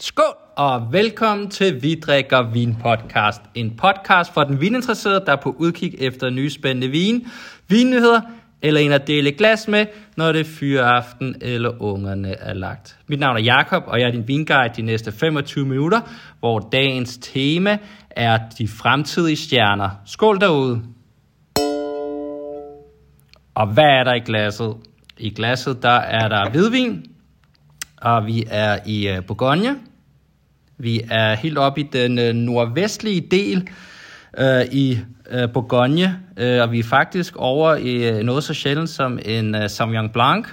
Skål og velkommen til Vi drikker vin podcast. En podcast for den vininteresserede, der er på udkig efter nye spændende vin, vinnyheder eller en at dele glas med, når det er fyreaften eller ungerne er lagt. Mit navn er Jakob og jeg er din vinguide de næste 25 minutter, hvor dagens tema er de fremtidige stjerner. Skål derude! Og hvad er der i glasset? I glasset der er der hvidvin, og vi er i øh, Bourgogne. Vi er helt oppe i den øh, nordvestlige del øh, i øh, Bourgogne, øh, og vi er faktisk over i øh, noget så sjældent som en øh, Sauvignon Blanc.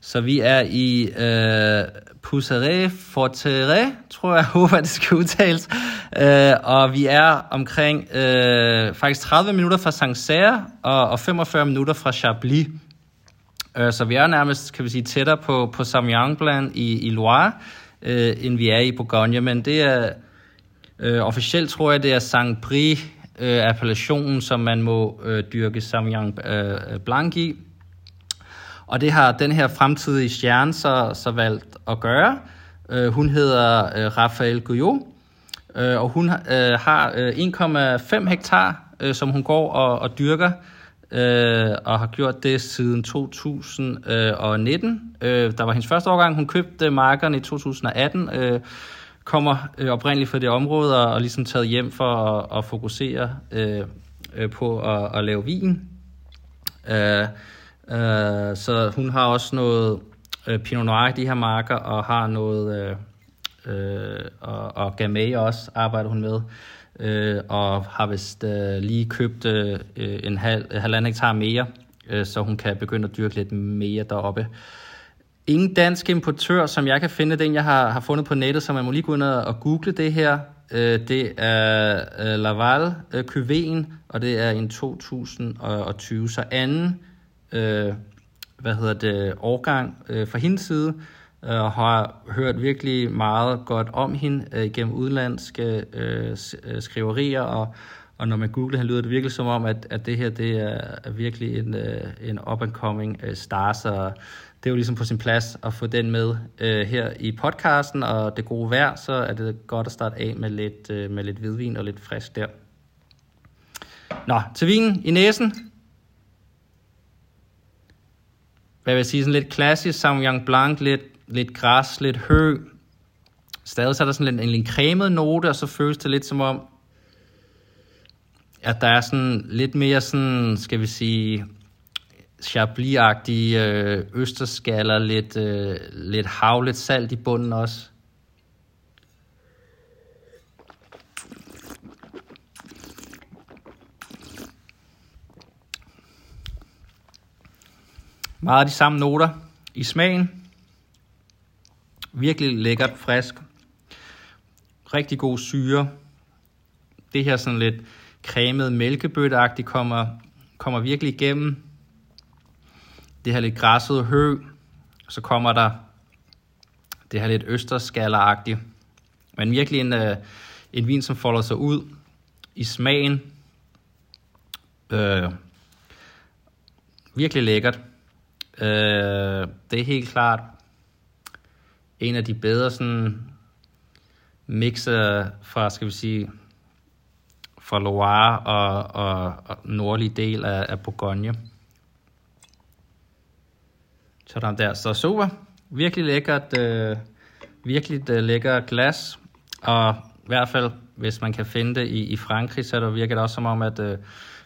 Så vi er i øh, Pousseret Forterre, tror jeg, håber, det skal udtales. Øh, og vi er omkring øh, faktisk 30 minutter fra Sancerre og, og 45 minutter fra Chablis. Øh, så vi er nærmest, kan vi sige, tættere på, på Sauvignon Blanc i, i Loire, øh, end vi er i Bourgogne. Men det er, øh, officielt tror jeg, det er Saint Prix øh, appellationen, som man må øh, dyrke Sauvignon øh, Blanc i. Og det har den her fremtidige stjerne så, så valgt at gøre. Øh, hun hedder øh, Raphael Guyot, øh, og hun øh, har øh, 1,5 hektar, øh, som hun går og, og dyrker øh, og har gjort det siden 2019. Øh, der var hendes første årgang. Hun købte markerne i 2018. Øh, kommer øh, oprindeligt fra det område og, og ligesom taget hjem for at, at fokusere øh, øh, på at, at lave vin. Øh, øh, så hun har også noget øh, Pinot Noir i de her marker og har noget øh, øh, og, og Gamay også arbejder hun med øh, og har vist øh, lige købt øh, en halv, halvanden hektar mere, øh, så hun kan begynde at dyrke lidt mere deroppe. Ingen dansk importør, som jeg kan finde, den jeg har, har fundet på nettet, så man må lige gå ind og google det her. Øh, det er øh, Laval øh, Cuveen, og det er en 2020, så anden øh, hvad hedder det, årgang øh, fra hendes side og har hørt virkelig meget godt om hende øh, gennem udlandske øh, øh, skriverier, og, og når man googler hende, lyder det virkelig som om, at, at det her det er, er virkelig en, øh, en up-and-coming øh, star, så det er jo ligesom på sin plads at få den med øh, her i podcasten, og det gode vejr, så er det godt at starte af med lidt, øh, med lidt hvidvin og lidt frisk der. Nå, til vinen i næsen. Hvad vil jeg sige, sådan lidt klassisk Sauvignon Blanc, lidt lidt græs, lidt hø. Stadig så er der sådan lidt, en, en cremet note, og så føles det lidt som om, at der er sådan lidt mere sådan, skal vi sige, Chablis-agtige øh, østerskaller, lidt, øh, lidt hav, lidt salt i bunden også. Meget af de samme noter i smagen. Virkelig lækkert, frisk. Rigtig god syre. Det her sådan lidt cremet mælkebøtteagtigt kommer, kommer virkelig igennem. Det her lidt græsset hø. Så kommer der det her lidt østerskalleragtigt. Men virkelig en, øh, en vin, som folder sig ud i smagen. Øh, virkelig lækkert. Øh, det er helt klart en af de bedre sådan mixer fra, skal vi sige, fra Loire og, og, og nordlige del af, af Bourgogne. Sådan der. Så super. Virkelig lækkert, øh, virkelig øh, lækker glas. Og i hvert fald, hvis man kan finde det i, i Frankrig, så er det virker det også som om, at øh,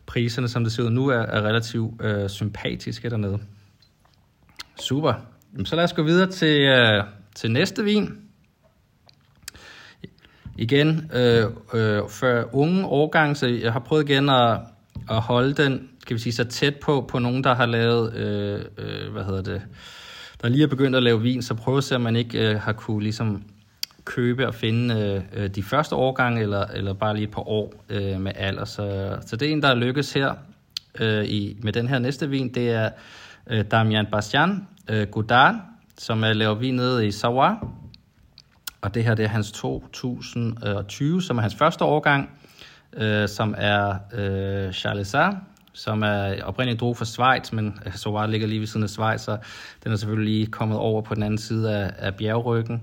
priserne, som det ser ud nu, er, er relativt øh, sympatiske dernede. Super. Så lad os gå videre til, øh, til næste vin. Igen, øh, øh, for unge årgang, så øh, jeg har prøvet igen at, at holde den, kan vi sige, så tæt på, på nogen, der har lavet, øh, øh, hvad hedder det, der lige er begyndt at lave vin, så prøve at se, om man ikke øh, har kunne ligesom købe og finde øh, øh, de første årgange, eller, eller bare lige et par år øh, med alder. Så, så det er en, der er lykkes her øh, i, med den her næste vin, det er øh, Damian Bastian øh, Godard, som er laver vin nede i Savoie. Og det her det er hans 2020, som er hans første årgang, øh, som er øh, Charlesa, som er oprindeligt drog fra Schweiz, men øh, Savoie ligger lige ved siden af Schweiz, så den er selvfølgelig lige kommet over på den anden side af, af bjergryggen.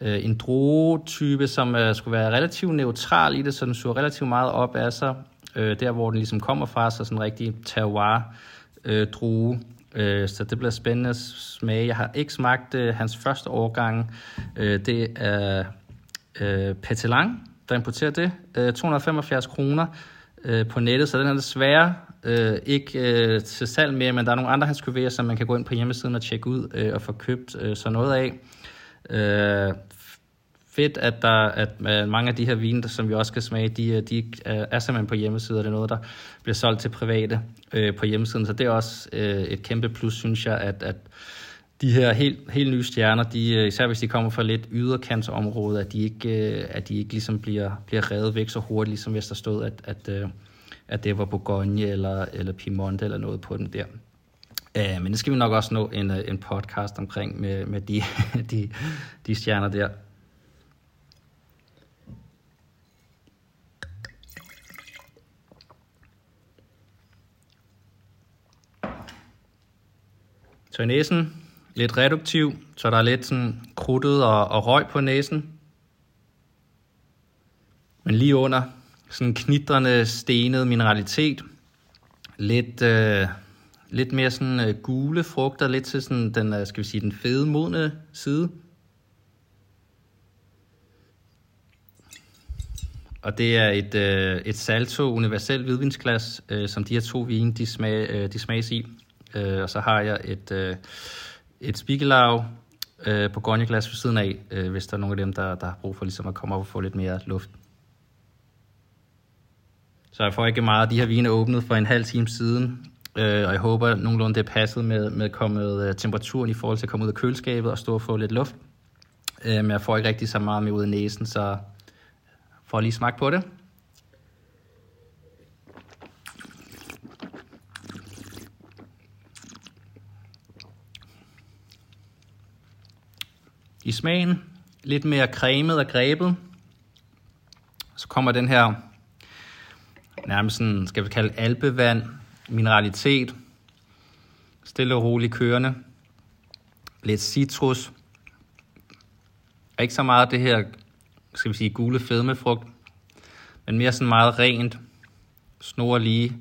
øh, en drogetype, som øh, skulle være relativt neutral i det, så den suger relativt meget op af sig, øh, der hvor den ligesom kommer fra, så sådan en rigtig terroir øh, droge. Øh, så det bliver spændende at smage. Jeg har ikke smagt øh, hans første årgang. Øh, det er øh, Petelang, der importerer det. Øh, 275 kroner øh, på nettet, så den er desværre øh, ikke øh, til salg mere, men der er nogle andre hans kuvéer, som man kan gå ind på hjemmesiden og tjekke ud øh, og få købt øh, så noget af. Øh, fedt, at, der, at øh, mange af de her vine, som vi også skal smage, de, øh, de øh, er simpelthen på hjemmesiden, og det er noget, der bliver solgt til private øh, på hjemmesiden. Så det er også øh, et kæmpe plus, synes jeg, at, at de her helt, helt nye stjerner, de, især hvis de kommer fra lidt yderkantsområde, at de ikke, at de ikke ligesom bliver, bliver revet væk så hurtigt, ligesom hvis der stod, at, at, at det var Bourgogne eller, eller Piemonte eller noget på den der. Men det skal vi nok også nå en, en podcast omkring med, med de, de, de stjerner der. Så i næsen, lidt reduktiv, så der er lidt sådan krudtet og, og røg på næsen. Men lige under, sådan knitrende, stenet mineralitet. Lidt, øh, lidt mere sådan øh, gule frugter, lidt til sådan den, øh, skal vi sige, den fede, modne side. Og det er et, øh, et Salto Universel hvidvinsglas, øh, som de her to vine, de, smag, øh, de smages i. Øh, og så har jeg et, øh, et Spiegelau øh, på gonjeglas ved siden af, øh, hvis der er nogen af dem, der, der har brug for ligesom at komme op og få lidt mere luft. Så jeg får ikke meget af de her vine åbnet for en halv time siden, øh, og jeg håber nogenlunde det er passet med, med kommet øh, temperaturen i forhold til at komme ud af køleskabet og stå og få lidt luft. Øh, men jeg får ikke rigtig så meget med ud af næsen, så får lige smagt på det. I smagen. Lidt mere cremet og grebet. Så kommer den her nærmest sådan, skal vi kalde alpevand, mineralitet, stille og roligt kørende, lidt citrus, ikke så meget det her, skal vi sige, gule fedmefrugt, men mere sådan meget rent, snor lige,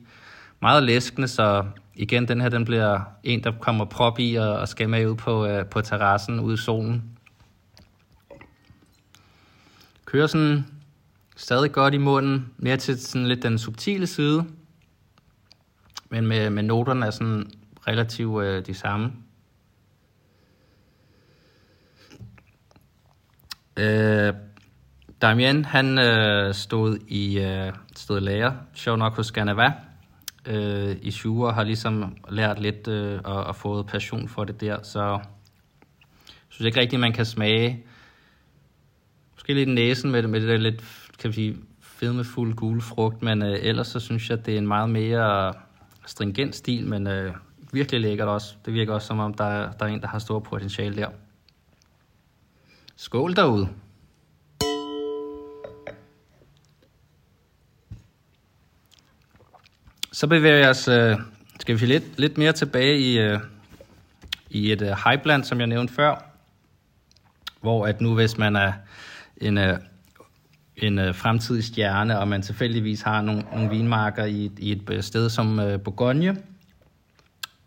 meget læskende, så igen, den her, den bliver en, der kommer prop i og, og skal med ud på, øh, på terrassen ude i solen. Kører sådan stadig godt i munden, mere til sådan lidt den subtile side, men med, med noterne er sådan relativt øh, de samme. Øh, Damien, han øh, stod i øh, stod lærer, sjov nok hos Ganava, øh, i Shure, har ligesom lært lidt øh, og, og fået passion for det der, så jeg synes ikke rigtigt, man kan smage måske lidt næsen med, med det der lidt, kan vi sige, fedmefuld gule frugt, men øh, ellers så synes jeg, at det er en meget mere stringent stil, men øh, virkelig lækkert også. Det virker også som om, der er, der er en, der har stor potentiale der. Skål derude! Så bevæger jeg os, øh, skal vi lidt, lidt mere tilbage i, øh, i et øh, highland, som jeg nævnte før, hvor at nu hvis man er en, øh, en øh, fremtidig stjerne, og man tilfældigvis har nogle, nogle vinmarker i, i et øh, sted som øh, Bourgogne,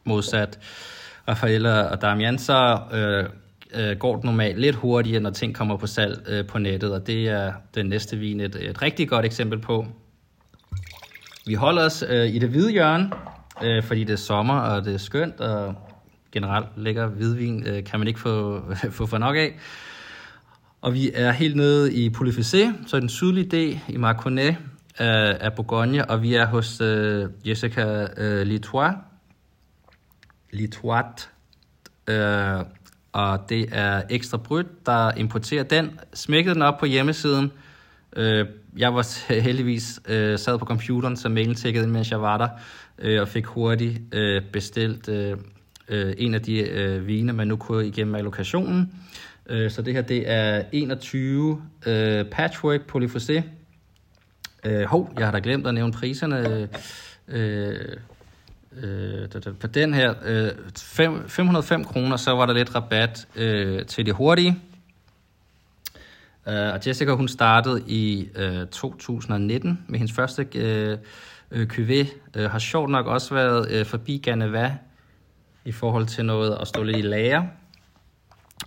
modsat Rafael og Damian, så øh, øh, går det normalt lidt hurtigere, når ting kommer på salg øh, på nettet, og det er den næste vin et, et rigtig godt eksempel på. Vi holder os øh, i det hvide hjørne, øh, fordi det er sommer, og det er skønt, og generelt lækker hvidvin øh, kan man ikke få, få for nok af. Og vi er helt nede i Polyfacé, så den sydlige del i Marconnet af, af Bourgogne, og vi er hos øh, Jessica øh, Litois. Litois. Øh, og det er Ekstra Bryt, der importerer den. Smækkede den op på hjemmesiden. Øh, jeg var heldigvis øh, sad på computeren, så mailen tækkede ind, mens jeg var der, øh, og fik hurtigt øh, bestilt øh, øh, en af de øh, vine, man nu kunne igennem allokationen. Øh, så det her, det er 21 øh, Patchwork Polyfosé. Øh, hov, jeg har da glemt at nævne priserne. Øh, øh, på den her, øh, 5, 505 kroner, så var der lidt rabat øh, til de hurtige. Øh, og Jessica, hun startede i øh, 2019 med hendes første øh, øh uh, QV. Øh, har sjovt nok også været øh, forbi Ganeva i forhold til noget at stå lidt i lager.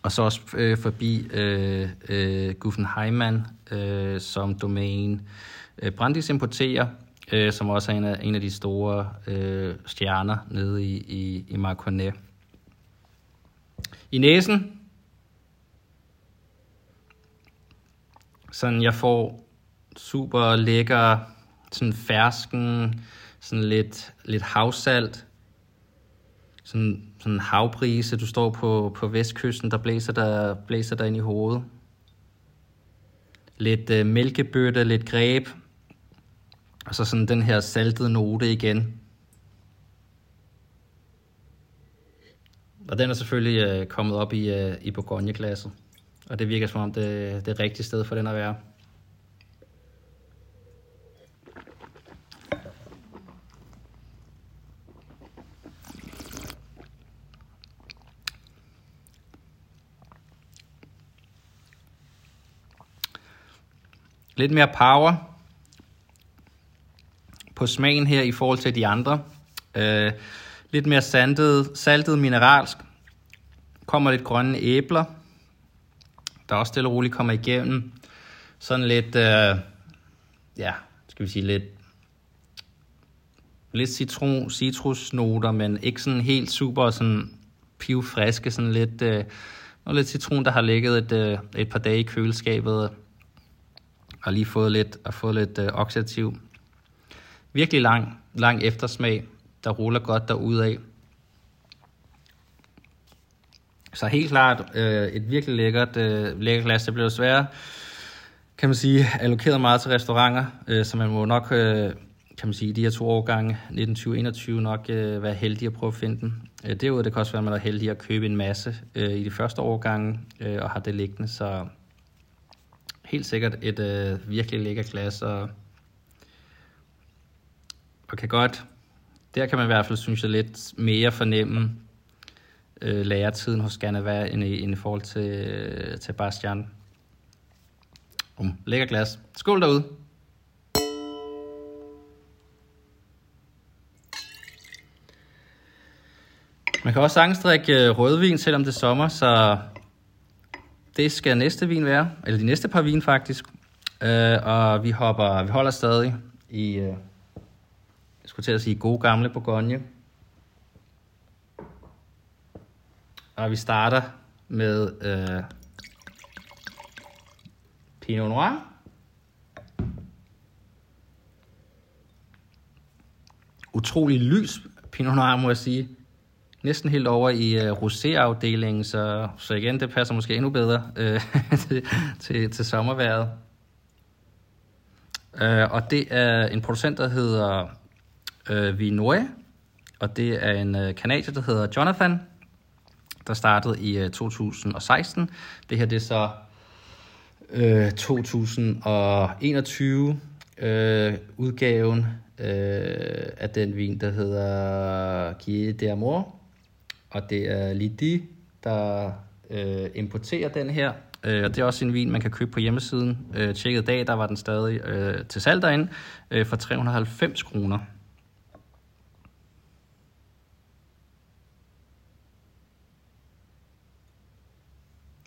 Og så også øh, forbi øh, øh, Guffenheimann øh, som domæne. øh, Brandis importerer, øh, som også er en af, en af de store øh, stjerner nede i, i, i Marconnet. I næsen, sådan jeg får super lækker, sådan fersken, sådan lidt, lidt havsalt, sådan, sådan havbrise, du står på, på vestkysten, der blæser der, blæser der ind i hovedet. Lidt øh, mælkebøtte, lidt greb, og så sådan den her saltede note igen. Og den er selvfølgelig øh, kommet op i, øh, i Bourgogne-glasset. Og det virker som om, det, det er det rigtige sted for den at være. Lidt mere power på smagen her i forhold til de andre. Øh, lidt mere sandet, saltet mineralsk. Kommer lidt grønne æbler der også stille og roligt kommer igennem. Sådan lidt, øh, ja, skal vi sige lidt, lidt citron, citrusnoter, men ikke sådan helt super sådan pivfriske, sådan lidt, øh, noget lidt citron, der har ligget et, øh, et par dage i køleskabet, og lige fået lidt, og fået lidt øh, oxidativ. Virkelig lang, lang eftersmag, der ruller godt af. Så helt klart øh, et virkelig lækkert, øh, lækkert glas. Det blev desværre, kan man sige, allokeret meget til restauranter, øh, så man må nok, øh, kan man sige, de her to årgange, 1920-21, nok øh, være heldig at prøve at finde den. Øh, derudover det kan også være, at man er heldig at købe en masse øh, i de første årgange, øh, og har det liggende, så helt sikkert et øh, virkelig lækker glas, og, og kan godt, der kan man i hvert fald, synes jeg, lidt mere fornemme øh, læretiden hos Ganava end i, end i forhold til, øh, til Bastian. Um, lækker glas. Skål derude. Man kan også sagtens drikke øh, rødvin, selvom det er sommer, så det skal næste vin være, eller de næste par vin faktisk. Øh, og vi, hopper, vi holder stadig i, øh, jeg skulle til at sige, gode gamle Bourgogne. Og vi starter med øh, Pinot Noir. Utrolig lys Pinot Noir, må jeg sige. Næsten helt over i uh, rosé-afdelingen, så, så igen, det passer måske endnu bedre øh, til, til, til sommerværet. Uh, og det er en producent, der hedder uh, Vinoy, og det er en uh, kanadier, der hedder Jonathan der startede i 2016. Det her det er så uh, 2021 uh, udgaven øh, af den vin, der hedder Guille d'Amour. Og det er Lidi, der øh, importerer den her. Øh, og det er også en vin, man kan købe på hjemmesiden. Øh, tjekket dag, der var den stadig øh, til salg derinde øh, for 390 kroner.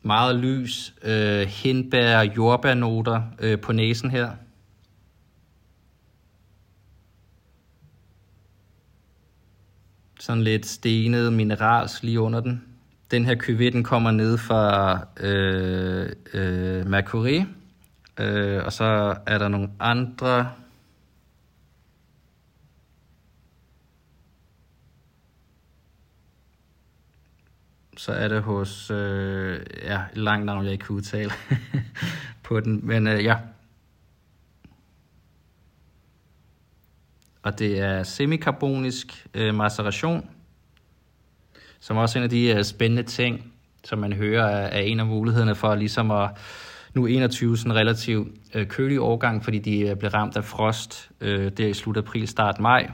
meget lys øh, hindbær- jordbærnoter øh, på næsen her. Sådan lidt stenet minerals lige under den. Den her cuvée, den kommer ned fra øh, øh, Mercury. Øh, og så er der nogle andre så er det hos, øh, ja, et langt navn, jeg ikke kan udtale på den, men øh, ja. Og det er semikarbonisk øh, maceration, som også er en af de øh, spændende ting, som man hører er, er en af mulighederne for ligesom at nu 21 sådan relativt øh, kølig årgang, fordi de øh, blev ramt af frost øh, der i slut april, start maj.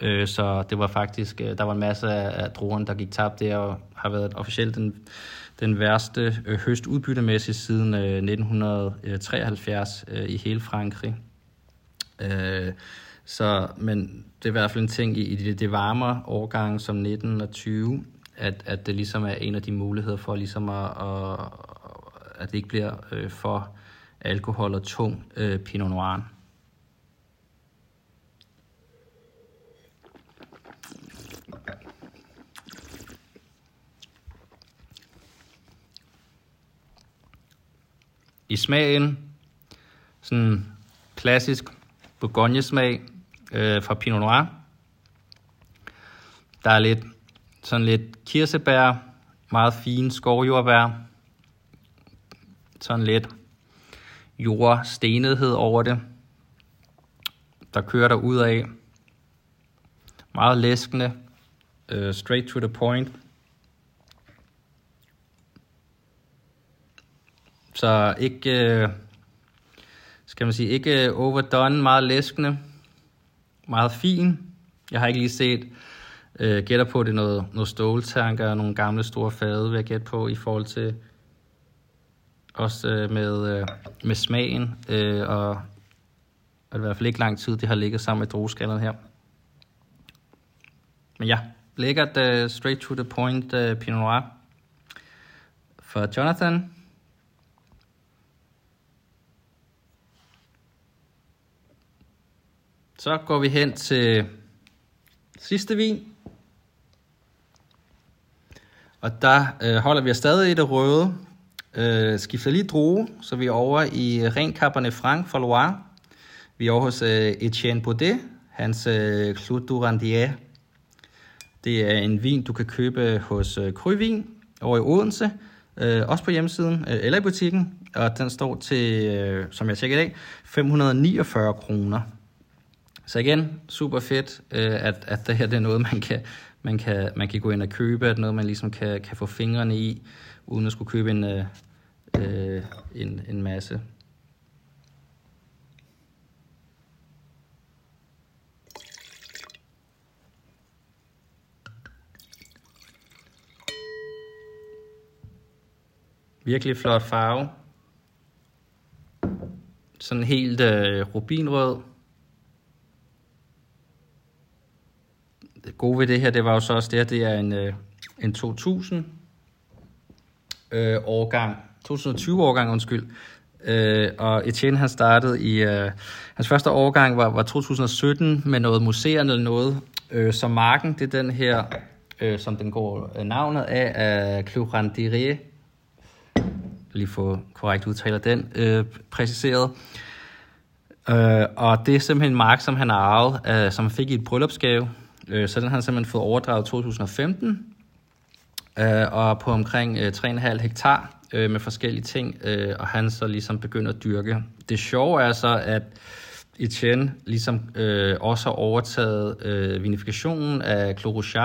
Øh, så det var faktisk, øh, der var en masse af, af druerne, der gik tabt der, og har været officielt den, den værste øh, høst udbyttemæssigt siden øh, 1973 øh, i hele Frankrig. Øh, så, men det er i hvert fald en ting i, i det, det varmere årgang som 19 og 20, at, at det ligesom er en af de muligheder for ligesom at, at, at det ikke bliver øh, for alkohol og tung øh, Pinot Noir. I smagen, sådan klassisk Bourgogne-smag øh, fra Pinot Noir. Der er lidt sådan lidt kirsebær, meget fine skovjordbær, sådan lidt jordstenethed over det, der kører der ud af. Meget læskende, uh, straight to the point. Så ikke, uh, skal man sige, ikke overdone, meget læskende, meget fin. Jeg har ikke lige set, øh, gætter på, det er noget, noget ståltanker, og nogle gamle store fade, vil jeg gætte på, i forhold til også øh, med, øh, med smagen, øh, og at det i hvert fald ikke lang tid, det har ligget sammen med drueskallerne her. Men ja, lækkert uh, straight to the point uh, Pinot Noir for Jonathan. Så går vi hen til sidste vin. Og der øh, holder vi stadig i det røde, Øh, skifter lige droge, så vi er over i ren Cabernet Franc fra Loire. Vi er over hos øh, Etienne Baudet, hans øh, Clos Durandier. Det er en vin, du kan købe hos øh, Kryvin over i Odense, øh, også på hjemmesiden øh, eller i butikken. Og den står til, øh, som jeg tjekker i dag, 549 kroner. Så igen, super fedt, øh, at, at det her det er noget, man kan, man, kan, man kan gå ind og købe, at noget, man ligesom kan, kan få fingrene i, uden at skulle købe en, øh, øh, en, en masse. Virkelig flot farve. Sådan helt øh, rubinrød. Det gode ved det her, det var jo så også det, her, det er en, øh, en 2000 øh, årgang 2020-årgang, undskyld. Øh, og Etienne han startede i, øh, hans første årgang var, var 2017 med noget museerne eller noget. Øh, så marken, det er den her, øh, som den går øh, navnet af, af Clorandire. Lige få korrekt udtaler den øh, præciseret. Øh, og det er simpelthen en mark, som han har arvet, øh, som han fik i et bryllupsgave. Øh, så den har han simpelthen fået overdraget i 2015. Øh, og på omkring øh, 3,5 hektar øh, med forskellige ting, øh, og han så ligesom begynder at dyrke. Det sjove er så, at Etienne ligesom øh, også har overtaget øh, vinifikationen af Clos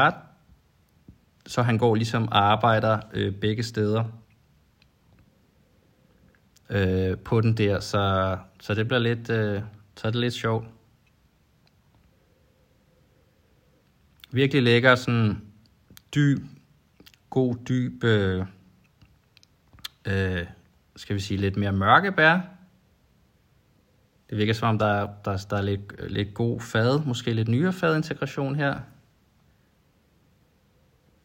så han går ligesom og arbejder øh, begge steder øh, på den der, så, så det bliver lidt, øh, så er det lidt sjovt. Virkelig lækker, sådan dyb, god, dyb øh, øh, skal vi sige, lidt mere mørke bær. Det virker som om, der der, der er lidt, lidt god fad, måske lidt nyere fadintegration her.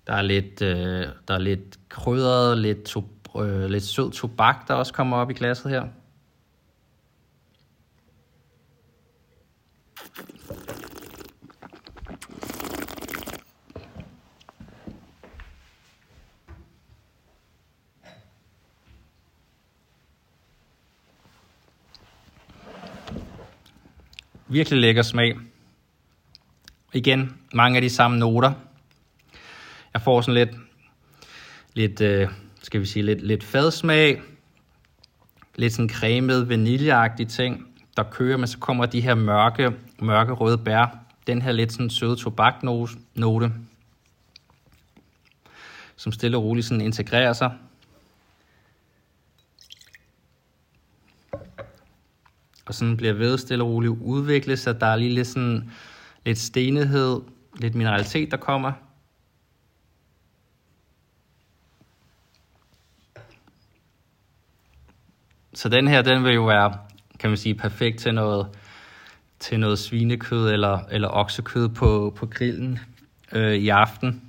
Der er lidt, øh, der er lidt krydret, lidt, to, øh, lidt sød tobak, der også kommer op i glasset her. Virkelig lækker smag. Igen, mange af de samme noter. Jeg får sådan lidt, lidt øh, skal vi sige, lidt, lidt fadsmag. Lidt sådan cremet, vaniljeagtige ting, der kører, men så kommer de her mørke, mørke røde bær. Den her lidt sådan søde tobaknote, som stille og roligt sådan integrerer sig sådan bliver ved stille og roligt udvikle sig. Der er lige lidt, sådan, lidt stenighed, lidt mineralitet, der kommer. så den her, den vil jo være, kan man sige, perfekt til noget, til noget svinekød eller, eller oksekød på, på grillen øh, i aften.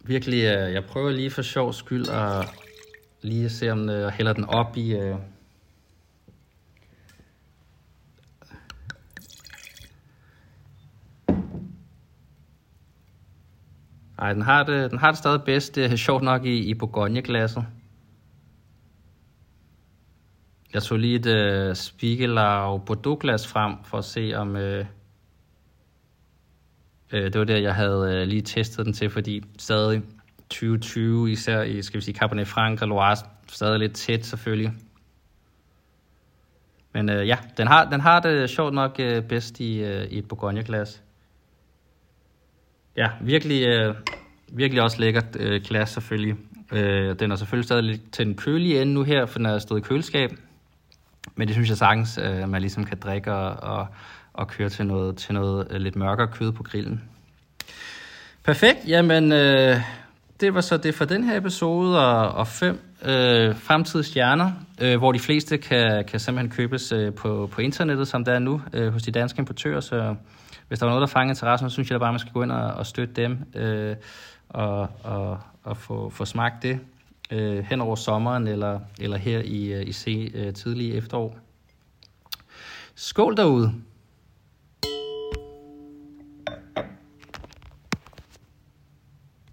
Virkelig, øh, jeg prøver lige for sjov skyld at lige se, om øh, jeg hælder den op i... Øh, Nej, den har det, den har det stadig bedst, det er sjovt nok, i, i Bourgogne-glasset. Jeg tog lige et uh, Spiegelau Bordeaux-glas frem, for at se om... Uh, uh, det var der, jeg havde uh, lige testet den til, fordi stadig 2020, især i, skal vi sige, Cabernet Franc og Loire, stadig lidt tæt selvfølgelig. Men uh, ja, den har, den har det sjovt nok uh, bedst i, uh, i et Bourgogne-glas. Ja, virkelig, øh, virkelig også lækkert øh, glas selvfølgelig. Øh, den er selvfølgelig stadig lidt til den kølige ende nu her, for den er stået i køleskab. Men det synes jeg sagtens, øh, man ligesom kan drikke og, og, og køre til noget, til noget øh, lidt mørkere kød på grillen. Perfekt, jamen øh, det var så det for den her episode, og, og fem øh, fremtidsstjerner, øh, hvor de fleste kan, kan simpelthen købes øh, på, på internettet, som det er nu, øh, hos de danske importører, så hvis der var noget, der fangede interessen, så synes jeg da bare, at man skal gå ind og, og støtte dem øh, og, og, og få, få smagt det øh, hen over sommeren eller, eller her i, øh, i se, øh, tidlige efterår. Skål derude!